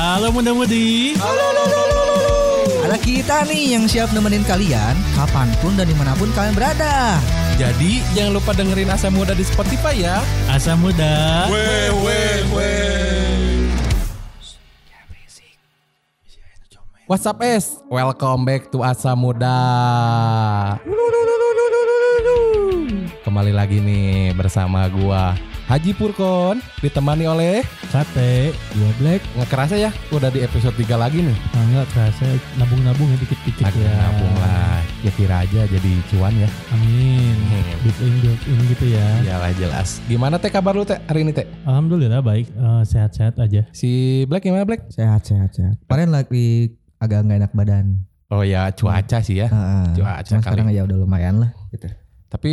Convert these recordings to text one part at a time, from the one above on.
Halo muda-mudi. Ada kita nih yang siap nemenin kalian kapan pun dan di mana pun kalian berada. Jadi jangan lupa dengerin Asa Muda di Spotify ya. Asa muda. Weh weh weh. What's up es? Welcome back to Asa Muda. Kembali lagi nih bersama gua Haji Purkon ditemani oleh Sate, dua black. nggak kerasa ya udah di episode 3 lagi nih. Ah, enggak terasa nabung-nabung ya dikit-dikit ya. nabung lah. Ya kira aja jadi cuan ya. Amin. Hmm. Built in, built in gitu ya. Iyalah jelas. Gimana teh kabar lu teh hari ini teh? Alhamdulillah baik, Eh, sehat-sehat aja. Si Black gimana Black? Sehat, sehat, sehat. Kemarin lagi agak nggak enak badan. Oh ya cuaca sih ya. Heeh. Cuaca kali. sekarang ya udah lumayan lah. Gitu. Tapi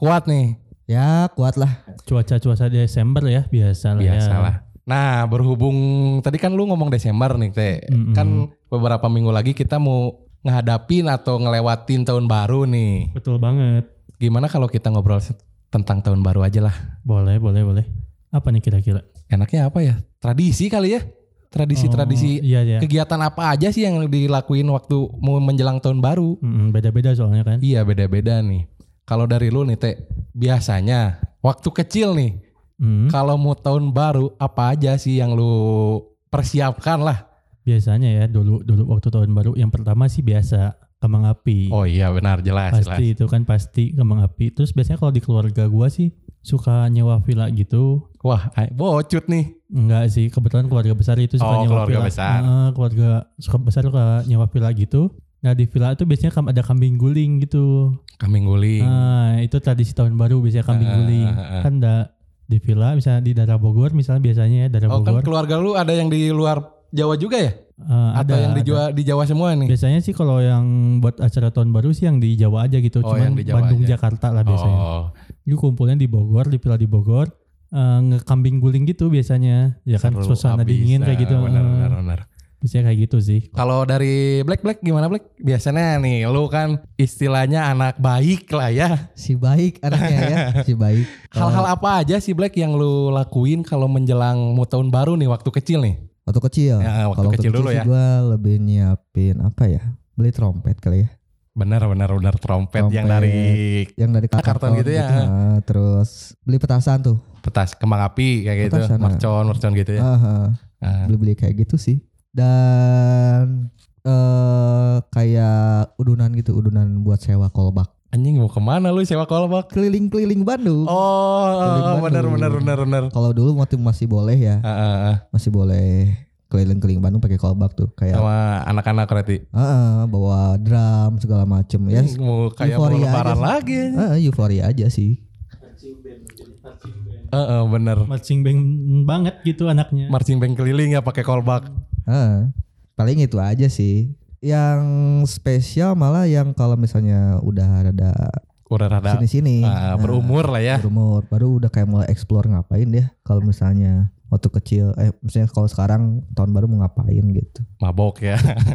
kuat nih. Ya kuat lah. Cuaca-cuaca Desember ya, biasa lah ya. Biasalah. Nah berhubung tadi kan lu ngomong Desember nih teh. Mm-mm. Kan beberapa minggu lagi kita mau ngehadapin atau ngelewatin tahun baru nih. Betul banget. Gimana kalau kita ngobrol tentang tahun baru aja lah. Boleh, boleh, boleh. Apa nih kira-kira? Enaknya apa ya? Tradisi kali ya? Tradisi-tradisi Oh, iya, iya. kegiatan apa aja sih yang dilakuin waktu mau menjelang tahun baru? Beda-beda soalnya kan. Iya beda-beda nih. Kalau dari lu nih teh, biasanya waktu kecil nih, Mm. kalau mau tahun baru apa aja sih yang lu persiapkan lah? Biasanya ya dulu dulu waktu tahun baru yang pertama sih biasa kembang api. Oh iya benar jelas jelas. pasti itu kan pasti kembang api. Terus biasanya kalau di keluarga gua sih suka nyewa villa gitu. Wah bocut nih. Enggak sih, kebetulan keluarga besar itu suka Oh, nyewa keluarga villa. besar. Heeh, keluarga suka besar suka nyewa villa gitu. Nah di villa itu biasanya ada kambing guling gitu. Kambing guling. Nah itu tradisi tahun baru biasanya kambing Ah, guling. ah, ah. Kan ada di villa misalnya di daerah Bogor misalnya biasanya ya daerah oh kan Bogor. keluarga lu ada yang di luar Jawa juga ya? Eh, Atau ada, yang di ada. Jawa, di Jawa semua nih? Biasanya sih kalau yang buat acara tahun baru sih yang di Jawa aja gitu. Oh, Cuman yang di Jawa Bandung, aja. Jakarta lah biasanya. Oh, Itu kumpulnya di Bogor, di villa di Bogor. eh, ngekambing guling gitu biasanya. Ya kan seru suasana abis. dingin kayak Nah, gitu. Benar benar benar. Biasanya kayak gitu sih. Kalau dari Black Black gimana Black? Biasanya nih lu kan istilahnya anak baik lah ya. Si baik anaknya ya. Si baik. Hal-hal apa aja sih Black yang lu lakuin kalau menjelang mau tahun baru nih waktu kecil nih? Waktu kecil. Ya, waktu Kalau kecil dulu sih ya. Gue lebih nyiapin apa ya? Beli trompet kali ya. Benar benar benar trompet, yang Trompet. dari Yang dari Karton karton, gitu ya. nah, terus beli petasan tuh. petas kembang api kayak gitu, Petasan, ah. mercon mercon gitu ya. Ah, ah. Nah, beli-beli kayak gitu sih dan eh kayak udunan gitu udunan buat sewa kolbak anjing mau ke mana lu sewa kolbak? keliling-keliling Bandung Oh, Keliling benar Bandung. benar benar benar. kalau dulu waktu masih boleh ya Ah, ah, ah. masih boleh keliling-keliling Bandung pakai kolbak tuh kayak Sama anak-anak berarti. ah, bawa drum segala macem ya mau kayak mau euforia lebaran aja sih. lagi. ah, euforia aja sih Heeh, bener. Marching band banget gitu anaknya. Marching band keliling ya pakai kolbak. Ah, paling itu aja sih yang spesial malah yang kalau misalnya udah ada Udah rada sini-sini Nah, berumur lah ya. berumur baru udah kayak mulai explore ngapain deh kalau misalnya waktu kecil eh misalnya kalau sekarang tahun baru mau ngapain gitu Mabok ya.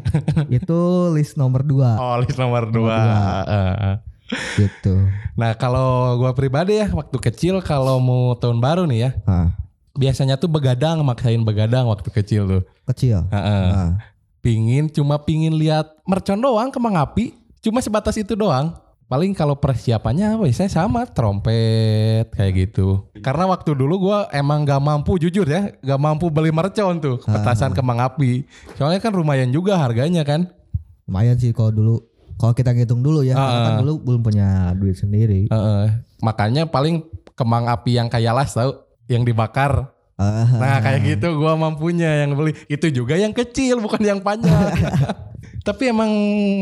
itu list nomor dua Oh, list nomor dua. dua. Heeh, heeh. gitu Nah, kalau gua pribadi ya waktu kecil kalau mau tahun baru nih ya, ah biasanya tuh begadang maksain begadang waktu kecil tuh. kecil Heeh. ah Pingin cuma pingin lihat mercon doang kembang api, cuma sebatas itu doang. Paling kalau persiapannya biasanya sama trompet kayak gitu. Karena waktu dulu gua emang gak mampu jujur ya, gak mampu beli mercon tuh petasan kembang api. Soalnya kan lumayan juga harganya kan. lumayan sih kalau dulu kalau kita ngitung dulu ya Ah, kan ah. dulu belum punya duit sendiri Heeh. Makanya paling kembang api yang kayak las tau, yang dibakar. Ah, Nah kayak gitu gua mampunya yang beli. Itu juga yang kecil bukan yang panjang. Tapi emang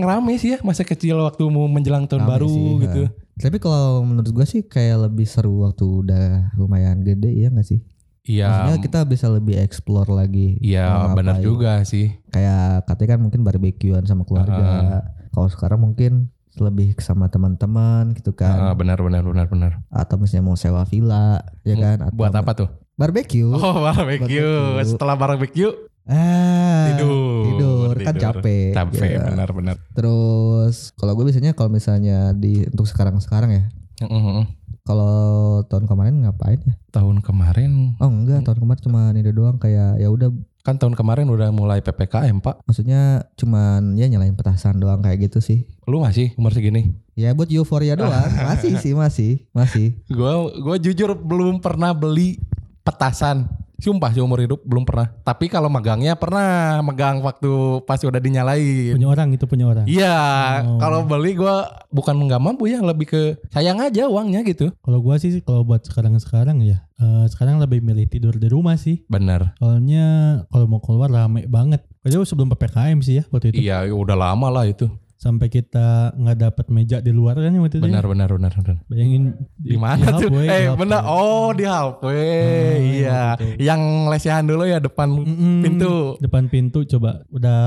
rame sih ya masa kecil waktu mau menjelang tahun Rame baru sih, gitu. ah. tapi kalau menurut gua sih kayak lebih seru waktu udah lumayan gede ya nggak sih Iya. maksudnya kita bisa lebih explore lagi Iya benar juga sih. kayak katanya kan mungkin barbekyuan sama keluarga. Kalau sekarang mungkin lebih sama teman-teman gitu kan. benar benar benar benar. Atau misalnya mau sewa villa ya kan. Atau Buat apa tuh? Barbecue. Oh barbecue. Barbecue. Setelah barbecue Ah, tidur. Tidur kan capek. Capek ya. benar benar. Terus kalau gue biasanya kalau misalnya di untuk sekarang-sekarang ya. Heeh. Kalau tahun kemarin ngapain ya? Tahun kemarin Oh enggak, tahun kemarin cuma ini doang kayak ya udah Kan tahun kemarin udah mulai PPKM, Pak. Maksudnya cuman ya nyalain petasan doang kayak gitu sih. Lu masih umur segini? Ya buat euforia doang. masih sih, masih, masih. Gue gue jujur belum pernah beli petasan. Sumpah seumur hidup belum pernah. Tapi kalau megangnya pernah megang waktu pas udah dinyalain. Punya orang itu punya orang. Iya, Oh. kalau beli gue bukan nggak mampu ya, lebih ke sayang aja uangnya gitu. Kalau gua sih kalau buat sekarang-sekarang ya, eh, sekarang lebih milih tidur di rumah sih. Bener. Soalnya kalau mau keluar rame banget. Itu sebelum PPKM sih ya waktu itu. Iya, udah lama lah itu. Sampai kita nggak dapat meja di luar kan waktu itu. ya. Benar, benar, benar, benar. Bayangin Di mana tuh? eh, hallway. benar. Oh, di hallway. iya. betul. Yang lesehan dulu ya depan Mm-mm. pintu. Depan pintu coba udah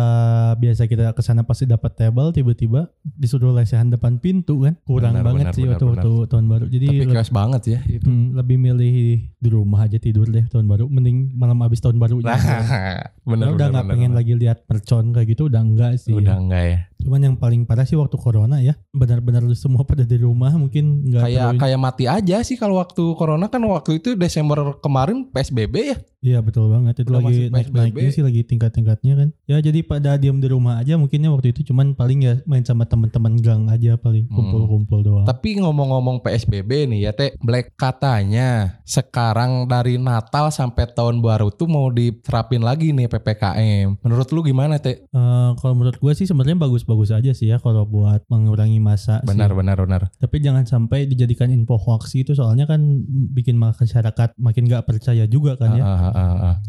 biasa kita ke sana pasti dapat table tiba-tiba disuruh lesehan depan pintu kan. Kurang Benar, banget benar, sih benar, waktu waktu tahun baru. Jadi Tapi chaos banget ya itu. hmm, lebih milih di rumah aja tidur deh tahun baru. Mending malam habis tahun baru. Nah, bener, udah nggak pengen bener. lagi lihat mercon kayak gitu udah enggak sih. Udah enggak ya. Cuman yang paling parah sih waktu corona ya. Benar-benar semua pada di rumah mungkin nggak Kayak kayak mati aja sih kalau waktu corona kan waktu itu Desember kemarin PSBB ya. Iya betul banget itu Udah lagi naik naiknya sih lagi tingkat-tingkatnya kan. Ya jadi pada diam di rumah aja mungkinnya waktu itu cuman paling ya main sama teman-teman gang aja paling Hmm. kumpul-kumpul doang. Tapi ngomong-ngomong PSBB nih ya Teh, Black katanya sekarang dari Natal sampai tahun baru tuh mau diterapin lagi nih PPKM. Menurut lu gimana Teh? Eh, kalau menurut gue sih sebenarnya bagus-bagus aja sih ya kalau buat mengurangi masa. sih. Benar benar benar. Tapi jangan sampai dijadikan info hoax itu soalnya kan bikin masyarakat makin nggak percaya juga kan ya. Ah, ah,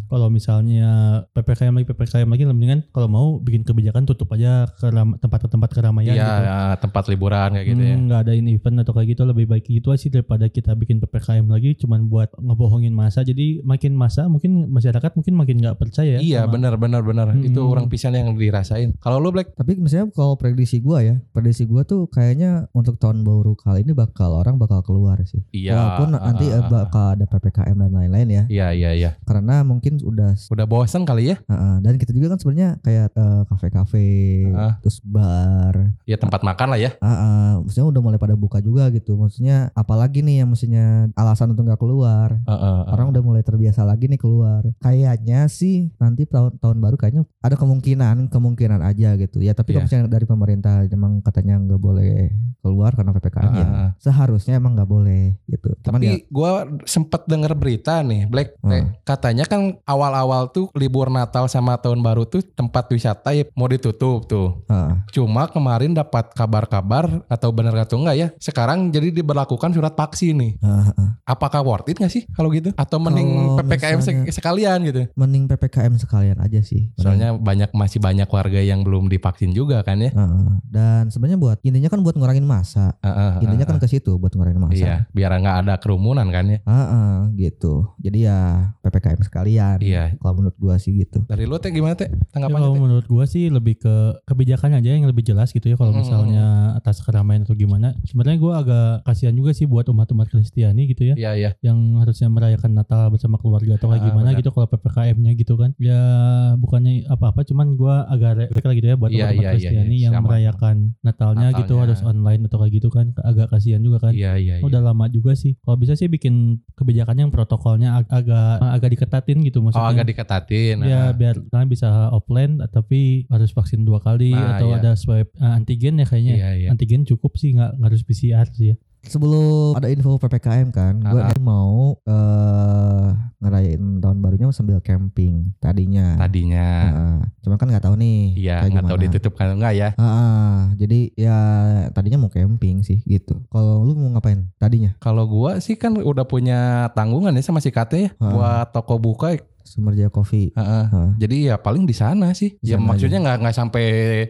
Kalau misalnya PPKM lagi PPKM lagi mendingan kalau mau bikin kebijakan tutup aja keram- tempat-tempat keramaian Iya, gitu. ya, tempat liburan kayak gitu ya. Hmm, nggak adain event atau kayak gitu lebih baik gitu sih daripada kita bikin PPKM lagi cuman buat ngebohongin masa jadi makin masa mungkin masyarakat mungkin makin nggak percaya Iya, sama- benar benar benar. Hmm. Itu orang pisan yang dirasain. Kalau lu Black Tapi misalnya kalau prediksi gua ya, prediksi gua tuh kayaknya untuk tahun baru kali ini bakal orang bakal keluar sih. Iya. Walaupun nanti eh, bakal ada ppkm dan lain-lain ya. Iya, iya, iya. Karena mungkin udah Udah bosan kali ya? Heeh, dan kita juga kan sebenarnya kayak eh, kafe-kafe, Ah. terus bar, Ya tempat makan lah ya. Heeh, maksudnya udah mulai pada buka juga gitu. Maksudnya apalagi nih yang maksudnya alasan untuk nggak keluar. Ah, ah, ah. Orang udah mulai terbiasa lagi nih keluar. Kayaknya sih nanti tahun tahun baru kayaknya ada kemungkinan kemungkinan aja gitu. Ya tapi kalau Iya. misalnya dari pemerintah emang katanya nggak boleh keluar karena ppkm ya. Ah, ah, ah. Seharusnya emang nggak boleh gitu. Cuman ya, Tapi gue sempet denger berita nih, Black. Hmm. Katanya kan awal-awal tuh libur Natal sama Tahun Baru tuh tempat wisata ya mau ditutup tuh. heeh. Cuma kemarin dapat kabar-kabar atau benar atau enggak ya. Sekarang jadi diberlakukan surat vaksin nih. Heeh. Apakah worth it gak sih kalau gitu? Atau mending Kalau PPKM misalnya- sekalian gitu? mending ppkm sekalian aja sih. Soalnya banyak masih banyak warga yang belum divaksin juga kan ya. Heeh. Dan sebenarnya buat intinya kan buat ngurangin masa. Ah, ah, ah, Intinya kan ke situ buat ngurangin masa. Iya, biar nggak ada kerumunan kan ya. Heeh, gitu. Jadi ya PPKM sekalian. Iya. Kalau menurut gua sih gitu. Dari lu teh gimana teh? Ya, Tanggapannya kalau menurut gua sih lebih ke kebijakan aja yang lebih jelas gitu ya kalau Hmm. misalnya atas keramaian atau gimana. Sebenarnya gua agak kasihan juga sih buat umat-umat Kristiani gitu ya Iya, iya. yang harusnya merayakan Natal bersama keluarga atau kayak Ah, gimana benar. gitu kalau PPKM-nya gitu kan. Ya bukannya apa-apa cuman gua agak rela gitu ya buat Iya, umat iya, iya, Kristiani iya, yang sama. merayakan Natalnya, gitu Natalnya. harus online atau kayak gitu kan agak kasihan juga kan. Iya, iya, iya. Udah lama juga sih. Kalau bisa sih bikin kebijakan yang protokolnya ag- agak agak diketatin gitu Oh, maksudnya. agak diketatin. Ya ah. biar kalian bisa offline tapi harus vaksin dua kali Nah, atau iya. ada swab eh, antigen ya kayaknya. Iya, iya. Antigen cukup sih nggak harus PCR sih ya. Sebelum ada info PPKM kan, gue Ah. mau eh ngerayain tahun barunya sambil camping tadinya. Tadinya. Heeh. Cuman kan nggak tahu nih. Iya, nggak tahu ditutup kan enggak ya? Heeh, jadi ya tadinya mau camping sih gitu. Kalau lu mau ngapain tadinya? Kalau gua sih kan udah punya tanggungan ya sama si Kate ya Ah. buat toko buka. Sumerja Coffee. Heeh. Heeh. Jadi ya paling di sana sih. Di ya sana maksudnya nggak nggak sampai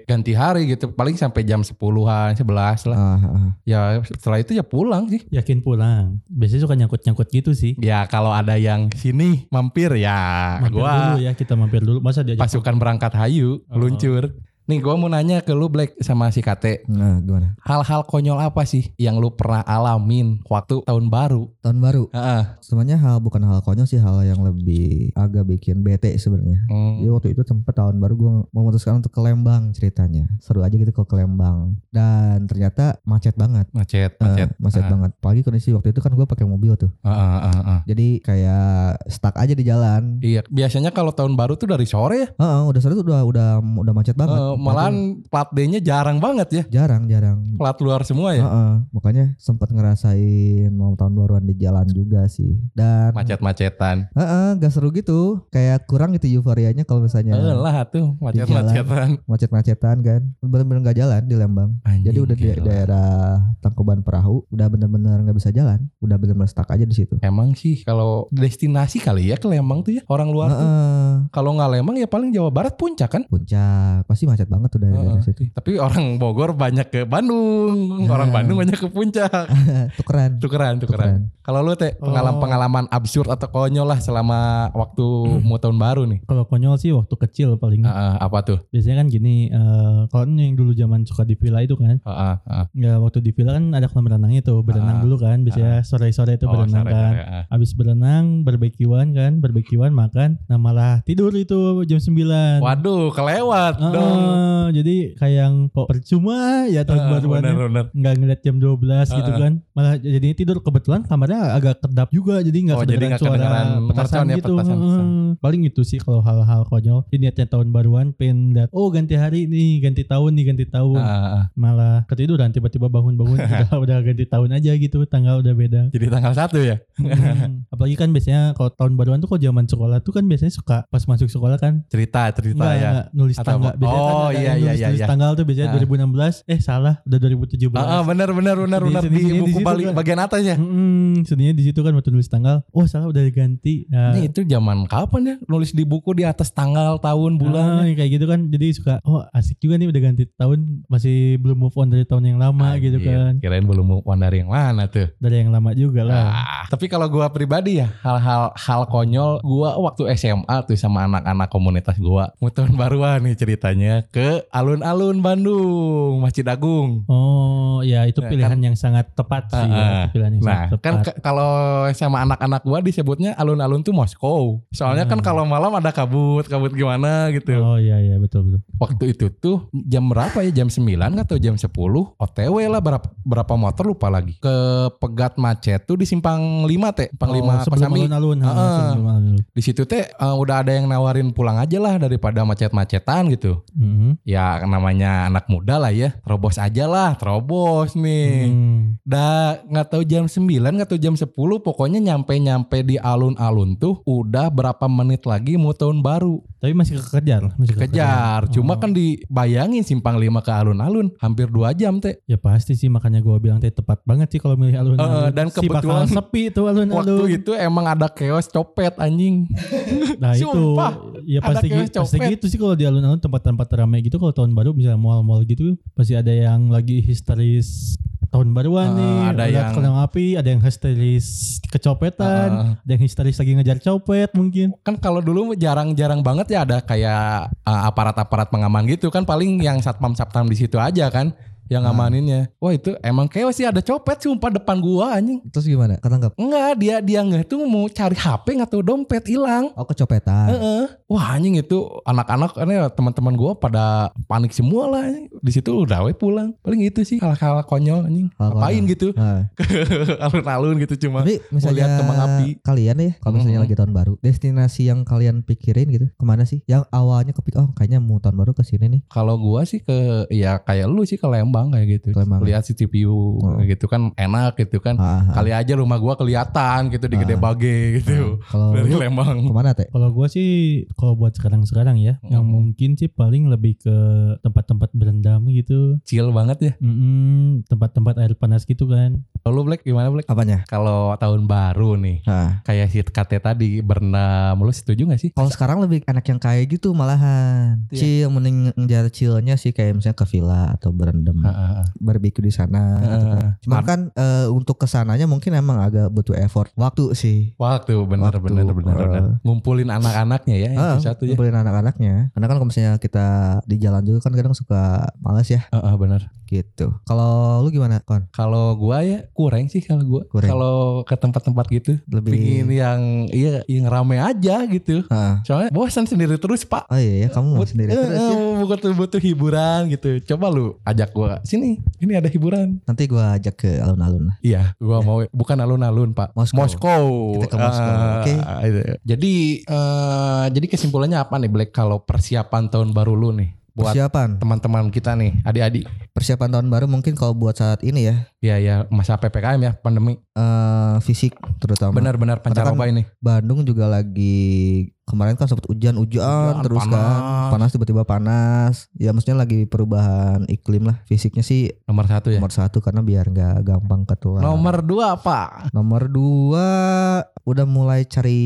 ganti hari gitu. Paling sampai jam 10-an, 11 lah. Ah, ah, ah. Ya setelah itu ya pulang sih. Yakin pulang. Biasanya suka nyangkut-nyangkut gitu sih. Ya kalau ada yang sini mampir ya Mampir gua dulu ya kita mampir dulu. Masa diajak pasukan berangkat hayu Oh. luncur. Nih gue mau nanya ke lu Black sama si Kate. Nah, gimana? Hal-hal konyol apa sih yang lu pernah alamin waktu tahun baru? Tahun baru. Heeh. Sebenarnya hal bukan hal konyol sih, hal yang lebih agak bikin bete sebenarnya. Hmm. Jadi waktu itu tempat tahun baru gue memutuskan untuk ke Lembang ceritanya. Seru aja gitu ke Lembang. Dan ternyata macet banget. Macet, Eh, macet. macet Ah. banget. Apalagi kondisi waktu itu kan gue pakai mobil tuh. Ah, ah, ah, ah. Jadi kayak stuck aja di jalan. Iya, biasanya kalau tahun baru tuh dari sore ya. Heeh, udah sore tuh udah udah udah macet banget. Eh, malahan plat D-nya jarang banget ya. jarang jarang. Plat luar semua ya. Heeh, makanya sempat ngerasain mau tahun baruan di jalan juga sih. Dan Macet-macetan. heeh, gak seru gitu. Kayak kurang gitu euforianya kalau misalnya Eh lah tuh macet-macetan. macet-macetan kan. Bener-bener gak jalan di Lembang. Jadi Anjing, udah di gila. daerah Tangkuban Perahu udah bener-bener nggak bisa jalan. Udah bener-bener stuck aja di situ. Emang sih kalau destinasi kali ya ke Lembang tuh ya orang luar tuh. Heeh, Kalau nggak Lembang ya paling Jawa Barat puncak kan. puncak pasti macet banget tuh dari, dari situ. Tapi orang Bogor banyak ke Bandung, Nah. orang Bandung banyak ke puncak. Tukeran. Tukeran, tukeran. Kalau lu teh pengalaman-pengalaman absurd atau konyol lah selama waktu mau tahun baru nih. Kalau konyol sih waktu kecil paling. Ah, ah, apa tuh? Biasanya kan gini, eh kalau yang dulu zaman suka di villa itu kan, Ah, ah, ah. ya waktu di villa kan ada kolam renangnya tuh, berenang Ah. dulu kan, biasanya sore-sore itu Oh, berenang sore, kan. sore, ah. Habis berenang, barbekyuan kan, barbekyuan makan, nah malah tidur itu jam 9. Waduh, kelewat Heeh, dong. Jadi kayak yang kok percuma ya tahun Ah, baruan bener-bener. nggak ngeliat jam 12 gitu Ah, ah. kan malah jadi tidur kebetulan kamarnya agak kedap juga jadi nggak Oh, kedengeran nggak suara kedengeran petasan ya, gitu petasan, petasan. paling itu sih kalau hal-hal konyol Jadi niatnya tahun baruan pengen lihat oh ganti hari nih ganti tahun nih ganti tahun Ah, ah, ah. malah ketiduran tiba-tiba bangun-bangun udah udah ganti tahun aja gitu tanggal udah beda Jadi tanggal satu ya? Hmm. apalagi kan biasanya kalau tahun baruan tuh kalau zaman sekolah tuh kan biasanya suka pas masuk sekolah kan Cerita, cerita Enggak, ya. nulis Atau tanggal. Biasanya kan Oh, ada iya, iya, iya, nulis iya. tanggal tuh biasanya Ah. 2016. Eh salah, udah 2017. Ah, ah, benar benar benar benar di buku balik kan. bagian atas ya. Hmm, sedihnya di situ kan waktu nulis tanggal. Oh salah udah diganti. Nah, Ini itu zaman kapan ya? Nulis di buku di atas tanggal, tahun, bulan. ah, kayak gitu kan. Jadi suka, oh asik juga nih udah ganti tahun. Masih belum move on dari tahun yang lama gitu kan. Kirain belum move on dari yang mana tuh. Dari yang lama juga lah. Ah, tapi kalau gua pribadi ya hal-hal hal konyol gua waktu SMA tuh sama anak-anak komunitas gua mau tahun baruan nih ceritanya ke alun-alun Bandung Masjid Agung. Oh ya itu Ya, pilihan yang sangat tepat sih. ya. Ah, ah. Pilihan yang Nah, sangat kan tepat. ke- kalau sama anak-anak gua disebutnya alun-alun tuh Moskow. Soalnya kan Hmm. kalau malam ada kabut, kabut gimana gitu. Oh iya iya betul betul. Waktu itu tuh jam berapa ya? Jam 9 atau jam 10 OTW lah berapa berapa motor lupa lagi. Ke Pegat Macet tuh di Simpang 5 teh, Simpang 5 oh, sebelum Kosambi. alun-alun. Ah. alun-alun. Di situ teh eh, udah ada yang nawarin pulang aja lah daripada macet-macetan gitu. Mhm. Ya namanya anak muda lah ya. Terobos aja lah, terobos nih. Hmm. Dah nggak tahu jam 9 nggak tahu jam 10 pokoknya nyampe-nyampe di alun-alun tuh udah berapa menit lagi mau tahun baru. Tapi masih kekejar, masih Kejar. Cuma Oh. kan dibayangin simpang 5 ke alun-alun hampir 2 jam teh. Ya pasti sih makanya gue bilang tadi tepat banget sih kalau milih alun-alun. Eh, dan Si kebetulan sepi tuh alun-alun. Waktu itu emang ada chaos copet anjing. Nah itu Sumpah, ya pasti gitu, pasti gitu sih kalau di alun-alun tempat-tempat ramai gitu. Kalau tahun baru misalnya mall-mall gitu pasti ada yang lagi histeris tahun baruan Ah, nih, ada yang- kembang api, ada yang histeris kecopetan, Ah. ada yang histeris lagi ngejar copet mungkin. kan kalau dulu jarang-jarang banget ya ada kayak uh, aparat-aparat pengaman gitu kan. Paling yang satpam-satpam di situ aja kan yang ngamaninnya. Wah itu emang kayak sih ada copet sumpah depan gua anjing. Terus gimana? Ketangkap? Enggak dia dia nggak tuh mau cari HP nggak tahu dompet hilang. Oh kecopetan. Heeh. Wah anjing itu anak-anak ini teman-teman gua pada panik semua lah. anjing. Di situ udah we pulang. Paling itu sih hal-hal konyol anjing. Hal Ngapain gitu Nah, alun-alun gitu cuma. tapi mau misalnya kembang api. kalian ya, kalau misalnya Mhm. lagi tahun baru, destinasi yang kalian pikirin gitu, ke mana sih? Yang awalnya kepik, oh kayaknya mau tahun baru ke sini nih. Kalau gua sih ke ya kayak lu sih ke Lembang kayak gitu. Ke Lembang. Lihat si CPU Oh. kayak gitu kan enak gitu kan. Ah, ah, Kali aja rumah gua kelihatan gitu di Ah. Gede Bage gitu. ah. Kalau Dari Lembang. ke mana teh? Kalau gue sih kalau buat sekarang-sekarang ya, yang Mhm. mungkin sih paling lebih ke tempat-tempat berendam gitu. Chill banget ya. Mm-mm, tempat-tempat air panas gitu kan. Kalau lu Black gimana Black? Apanya? Kalau tahun baru nih, Nah, kayak hit KT tadi berenam, lu setuju gak sih? kalau sekarang lebih enak yang kayak gitu malahan. Iya. Chill mending ngejar chillnya sih kayak misalnya ke villa atau berendam, Heeh. barbecue di sana. gitu kan. Cuma kan eh, untuk ke sananya mungkin emang agak butuh effort, waktu sih. Waktu bener eh. bener. Ngumpulin anak-anaknya ya, Ah, itu satu ya. ngumpulin anak-anaknya. Karena kan kalau misalnya kita di jalan juga kan kadang suka males ya Heeh, bener. gitu. Kalau lu gimana, Kon? Kalau gua ya kurang sih kalau gua. Kalau ke tempat-tempat gitu, Lebih pingin yang iya yang rame aja gitu. Ah. Soalnya bosan sendiri terus pak. Oh iya ya, kamu mau But- sendiri eh, terus eh, ya. butuh butuh hiburan gitu. Coba lu ajak gua sini. Ini ada hiburan. Nanti gua ajak ke alun-alun lah. Iya, gua mau bukan alun-alun pak. Moskow. Moskow. Kita ke Moskow, Ah, oke. itu. Jadi eh, jadi kesimpulannya apa nih Black kalau persiapan tahun baru lu nih buat Persiapan, teman-teman kita nih, adik-adik. persiapan tahun baru mungkin kalau buat saat ini ya, Ya ya masa PPKM ya pandemi. eh fisik terutama. Benar-benar pancaroba ini. Bandung juga lagi kemarin kan sempat hujan-hujan Hujan, terus panas. kan panas tiba-tiba panas ya maksudnya lagi perubahan iklim lah fisiknya sih Nomor satu ya. nomor satu karena biar nggak gampang ketular Nomor dua apa? Nomor dua udah mulai cari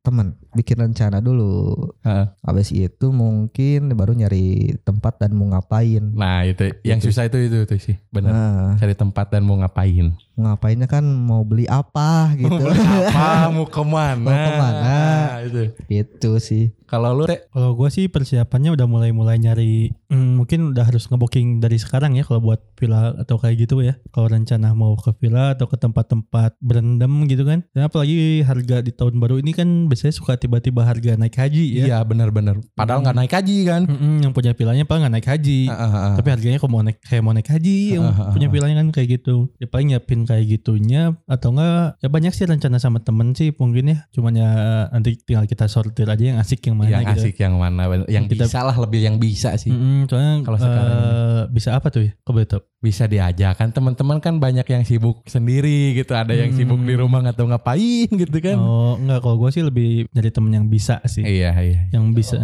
teman, bikin rencana dulu. Heeh. Habis itu mungkin baru nyari tempat dan mau ngapain. Nah itu yang Gitu. susah itu itu itu sih benar. Nah, Cari tempat dan mau ngapain? mau ngapainnya kan mau beli apa gitu. Apa mau ke mana? Mau ke mana? Nah, itu. itu sih. Kalau lu Rek, Kalau gue sih persiapannya udah mulai-mulai nyari hmm, mungkin udah harus ngebooking dari sekarang ya kalau buat villa atau kayak gitu ya. Kalau rencana mau ke villa atau ke tempat-tempat berendam gitu kan. Dan apalagi harga di tahun baru ini kan biasanya suka tiba-tiba harga naik haji ya. iya benar-benar. Padahal nggak naik haji kan? Mm-mm, yang punya villanya paling nggak naik haji. Ah, ah, ah. Tapi harganya kok mau naik kayak mau naik haji yang Ah, ah, ah, punya villanya kan kayak gitu. Ya paling nyiapin kayak gitunya atau enggak ya banyak sih rencana sama temen sih mungkin ya. Cuman ya nanti tinggal kita sortir aja yang asik yang mana yang gitu. asik yang mana? Yang Kita- bisa lah lebih yang bisa sih. Mm-mm, soalnya Kalau sekarang eh, bisa apa tuh ya? Kok? Bisa diajak kan teman-teman kan banyak yang sibuk sendiri gitu. Ada yang Hmm. sibuk di rumah nggak tahu ngapain gitu kan? Oh enggak kalau gue sih lebih nyari temen yang bisa sih. Iya iya. Yang bisa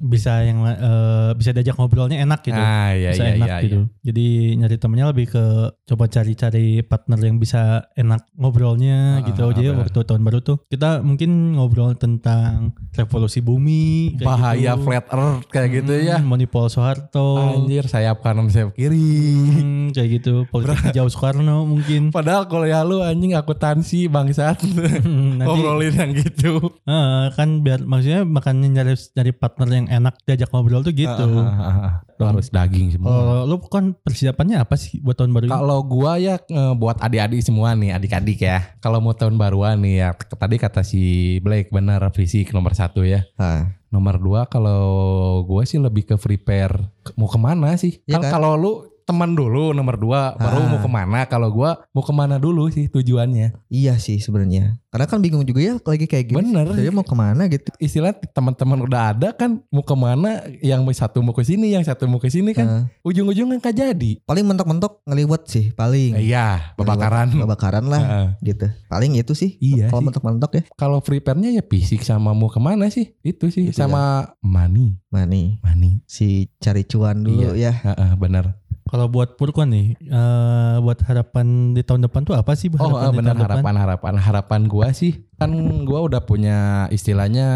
bisa yang eh, bisa diajak ngobrolnya enak gitu. Ah iya bisa iya enak iya. gitu. Jadi nyari temennya lebih ke coba cari-cari partner yang bisa enak ngobrolnya Ah, gitu. ah, Jadi waktu tahun baru tuh kita mungkin ngobrol tentang revolusi bumi, Bahaya gitu. flat earth kayak gitu ya. Hmm, Monipol Soeharto, Anjir sayap kanan sayap kiri. hmm, kayak gitu. Politik jauh Soekarno mungkin. Padahal kalau ya lu anjing akuntansi bangsat Nanti ngobrolin yang gitu. Ah, kan biar maksudnya makanya nyari nyari partner yang enak diajak ngobrol tuh gitu. Ah. Lu harus daging semua. Kalau lu kan persiapannya apa sih buat tahun baru ini? Kalau gua ya eh, buat adik-adik semua nih, adik-adik ya. Kalau mau tahun baruan nih ya, tadi kata si Blake benar fisik nomor satu ya. Nah, Nomor dua kalau gua sih lebih ke prepare Ke- mau ke mana sih? Kan kan? kalau lu teman dulu nomor dua, baru Ah. mau ke mana? Kalau gua mau ke mana dulu sih tujuannya. iya sih sebenarnya. Karena kan bingung juga ya lagi kayak gini. Bener. Jadi mau ke mana gitu. Istilah teman-teman udah ada kan mau ke mana? Yang satu mau ke sini, yang satu mau ke sini kan Nah, ujung-ujungnya nggak jadi. paling mentok-mentok ngeliwat sih paling. Iya, babakaran. Ngeliwat Babakaran lah Heeh. gitu. Paling itu sih. Iya Kalau mentok-mentok ya. Kalau prepare-nya ya fisik sama mau ke mana sih? Itu sih Itu sama money, Mani money. si cari cuan dulu ya. Heeh, benar. Kalau buat Purkon nih, eh, buat harapan di tahun depan tuh apa sih? Oh, harapan eh, di benar depan? harapan harapan harapan gua sih kan gua udah punya istilahnya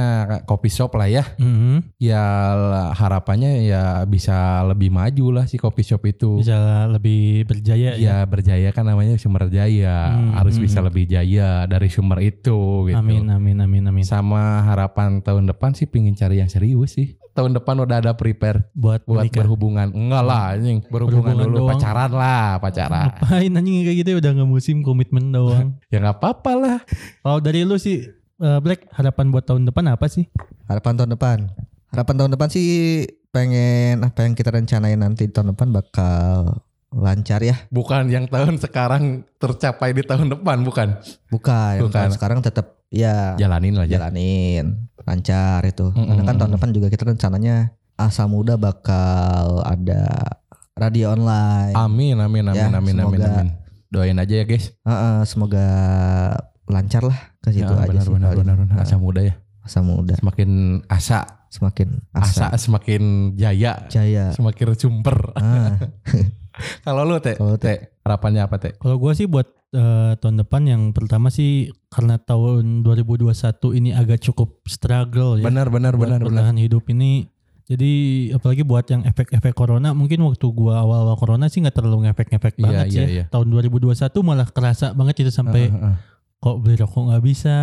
kopi shop lah ya. Mhm. Ya harapannya ya bisa lebih maju lah si kopi shop itu. Bisa lebih berjaya ya. Ya berjaya kan namanya sumber jaya, Hmm, harus bisa lebih jaya dari sumber itu gitu. Amin amin amin amin. Sama harapan tahun depan sih pingin cari yang serius sih. Tahun depan udah ada prepare Buat buat menikah. berhubungan. Enggak lah anjing, berhubungan, Berhubungan dulu doang. pacaran lah, pacaran. Ngapain anjing kayak gitu udah nggak musim komitmen doang. ya nggak apa-apa lah. Kalau dari lu sih eh, Black harapan buat tahun depan apa sih? Harapan tahun depan. Harapan tahun depan sih pengen apa yang kita rencanain nanti tahun depan bakal lancar ya. Bukan yang tahun sekarang tercapai di tahun depan, bukan. Bukan. Yang Bukan. tahun sekarang tetap ya Jalanin lah ya. jalanin lancar itu. Karena kan tahun depan juga kita rencananya asa muda bakal ada radio online. Amin, amin, amin, Ya, amin, amin, semoga- amin. Doain aja ya guys. Heeh, semoga lancar lah ke situ Ya, aja benar, sih. benar, benar, benar. Asa muda ya. asa muda Semakin asa, semakin asa, asa, semakin jaya, jaya. semakin sumber. Ah, Kalau lu teh, Kalau teh, Harapannya apa teh? Kalau gua sih buat eh, tahun depan yang pertama sih karena tahun 2021 ini agak cukup struggle ya. Benar benar benar benar. bertahan hidup ini. Jadi apalagi buat yang efek-efek corona mungkin waktu gua awal-awal corona sih nggak terlalu ngefek-ngefek Iya, banget iya, sih. ya. iya. Tahun 2021 malah kerasa banget itu sampai Heeh, kok beli rokok nggak bisa,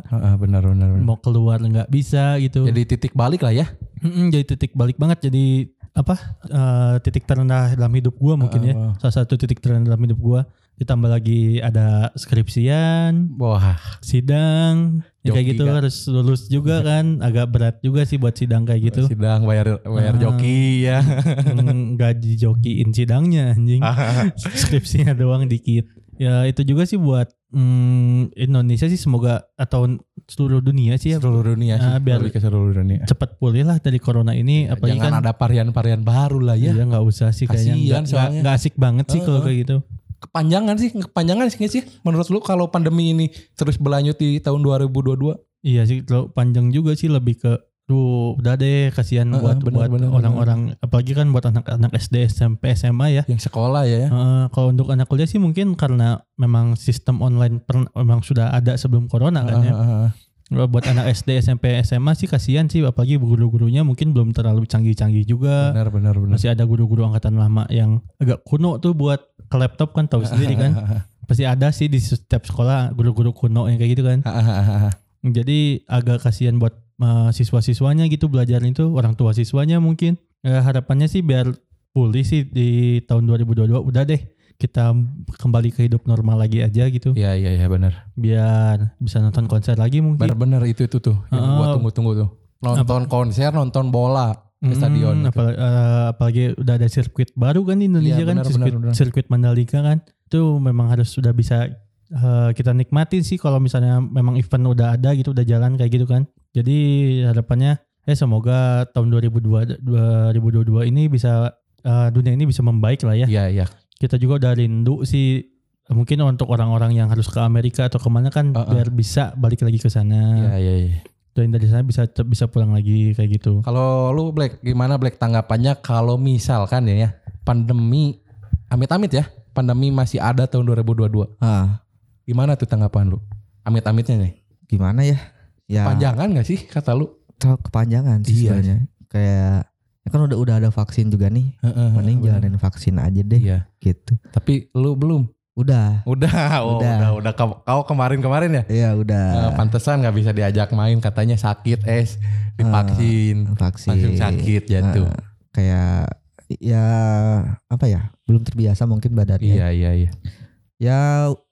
heeh, benar benar. benar. mau keluar nggak bisa gitu. Jadi titik balik lah ya. Mm-mm, jadi titik balik banget jadi apa eh, titik terendah dalam hidup gua mungkin ya Heeh. salah satu titik terendah dalam hidup gua ditambah lagi ada skripsian Wah, sidang ya kayak gitu kan? harus lulus juga kan agak berat juga sih buat sidang kayak gitu sidang bayar bayar Ah. joki ya. Mm, nggak dijokiin sidangnya anjing skripsinya doang dikit ya itu juga sih buat mm, Indonesia sih semoga atau seluruh dunia sih ya seluruh dunia sih. Ah, biar- lebih ke seluruh dunia. cepat pulih lah dari corona ini apalagi Iya, Jangan kan ada varian-varian baru lah ya. Iya nggak usah sih kayaknya Kasian nggak, nggak, asik banget sih kalau Heeh. kayak gitu. Kepanjangan sih, kepanjangan sih sih. Menurut lu kalau pandemi ini terus berlanjut di tahun 2022? Iya sih terlalu panjang juga sih lebih ke Duh, udah deh kasihan Heeh, buat benar, buat orang-orang apalagi kan buat anak-anak SD, SMP, SMA ya. Yang sekolah ya. Heeh, kalau untuk anak kuliah sih mungkin karena memang sistem online per- memang sudah ada sebelum corona kan ya. Heeh, Kalau buat anak SD, SMP, SMA sih kasihan sih apalagi guru-gurunya mungkin belum terlalu canggih-canggih juga. Benar benar benar. Masih ada guru-guru angkatan lama yang agak kuno tuh buat ke laptop kan tahu sendiri kan. Pasti ada sih di setiap sekolah guru-guru kuno yang kayak gitu kan. Jadi agak kasihan buat uh, siswa-siswanya gitu belajar itu orang tua siswanya mungkin. Ya, harapannya sih biar pulih sih di tahun 2022 udah deh kita kembali ke hidup normal lagi aja gitu. Iya iya iya benar. Biar bisa nonton konser lagi mungkin. Benar benar itu itu tuh yang Heeh. gua tunggu-tunggu tuh. Nonton konser, nonton bola di Hmm, stadion. gitu. apalagi, eh, apalagi udah ada sirkuit baru kan di Indonesia Iya, kan benar, sirkuit, benar. sirkuit Mandalika kan itu memang harus sudah bisa eh, kita nikmatin sih kalau misalnya memang event udah ada gitu udah jalan kayak gitu kan jadi harapannya eh semoga tahun 2022 2022 ini bisa eh, dunia ini bisa membaik lah ya Iya iya. kita juga udah rindu sih mungkin untuk orang-orang yang harus ke Amerika atau ke mana kan Heeh. biar bisa balik lagi ke sana Iya iya iya. dan dari sana bisa bisa pulang lagi kayak gitu Kalau lu Black gimana Black tanggapannya kalau misalkan ya, ya pandemi amit-amit ya, pandemi masih ada tahun 2022. Ah, Gimana tuh tanggapan lu? Amit-amitnya nih. gimana ya? Ya Panjangan gak sih kata lu? terlalu kepanjangan sih Iya. sebenarnya. Kayak ya kan udah udah ada vaksin juga nih. Mending jalanin vaksin aja deh Iya. gitu. Tapi lu belum. Udah. Udah, oh, Udah. udah, udah, Kau, kau kemarin-kemarin ya? Iya udah. Eh, pantesan nggak bisa diajak main katanya sakit es divaksin vaksin. langsung sakit jantung. Ah, kayak ya apa ya? Belum terbiasa mungkin badannya. iya iya iya. Ya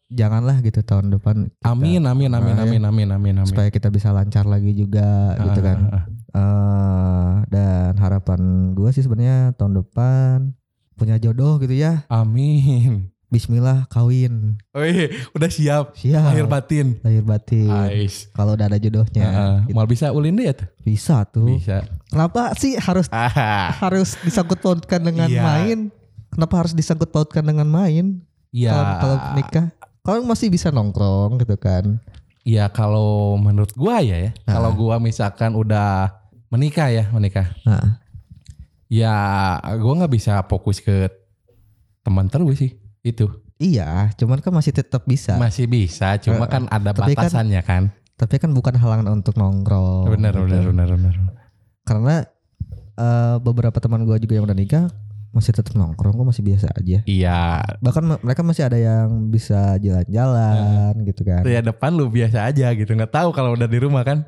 janganlah gitu tahun depan. kita- Amin amin amin Ah, amin amin amin amin. Supaya kita bisa lancar lagi juga gitu kan. Ah, ah, ah. eh dan harapan gue sih sebenarnya tahun depan punya jodoh gitu ya. Amin. Bismillah kawin. Oh iya, udah siap. Siap. Lahir batin. Lahir batin. Ais. Kalau udah ada jodohnya. Heeh. gitu. Mal bisa ulin deh ya tuh. Bisa tuh. Bisa. Kenapa sih harus Ah, harus disangkut pautkan dengan Iya. main? Kenapa harus disangkut pautkan dengan main? Iya. Kalau kalau nikah, kalau masih bisa nongkrong gitu kan. Iya kalau menurut gua ya ya. Ah. Kalau gua misalkan udah menikah ya, menikah. Nah, Ya gua nggak bisa fokus ke teman terus sih. Itu. iya, cuman kan masih tetap bisa. Masih bisa, cuma Eh, kan ada tapi kan- batasannya kan. Tapi kan bukan halangan untuk nongkrong. benar, gitu. benar, benar, benar. Karena eh, beberapa teman gua juga yang udah nikah masih tetap nongkrong kok masih biasa aja. Iya. Bahkan me- mereka masih ada yang bisa jalan-jalan gitu kan. Ya depan lu biasa aja gitu. Nggak tahu kalau udah di rumah kan.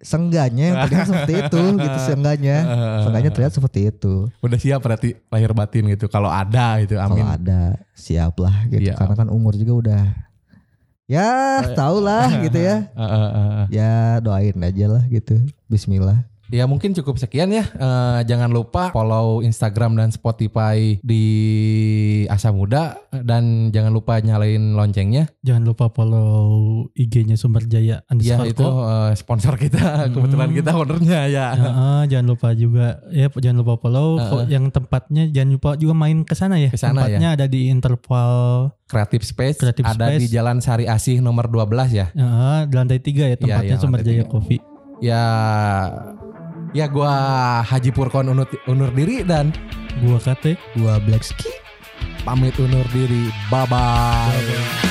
Sengganya yang terlihat seperti itu gitu sengganya. Sengganya terlihat seperti itu. Udah siap berarti lahir batin gitu. Kalau ada gitu, amin. Kalau ada siap lah gitu. Iya. Karena kan umur juga udah ya tau lah gitu ya. Eh, eh, eh, eh. Ya doain aja lah gitu. Bismillah. Ya mungkin cukup sekian ya. Eh, jangan lupa follow Instagram dan Spotify di Asa Muda dan jangan lupa nyalain loncengnya. Jangan lupa follow IG-nya Sumber Jaya Ya itu eh, sponsor kita. Kebetulan Hmm. kita ownernya ya. Heeh, jangan lupa juga ya jangan lupa follow Fo- yang tempatnya jangan lupa juga main ke sana ya. Ke sana tempatnya ada di interval Creative Space Creative ada di Space. Jalan Sari Asih nomor 12 ya. heeh, di lantai tiga ya tempatnya iya, Sumber lantai Jaya. Coffee. Ya ya gua Haji Purkon unur, unur diri dan Gua kate Gua Black Ski. pamit undur diri. Bye-bye.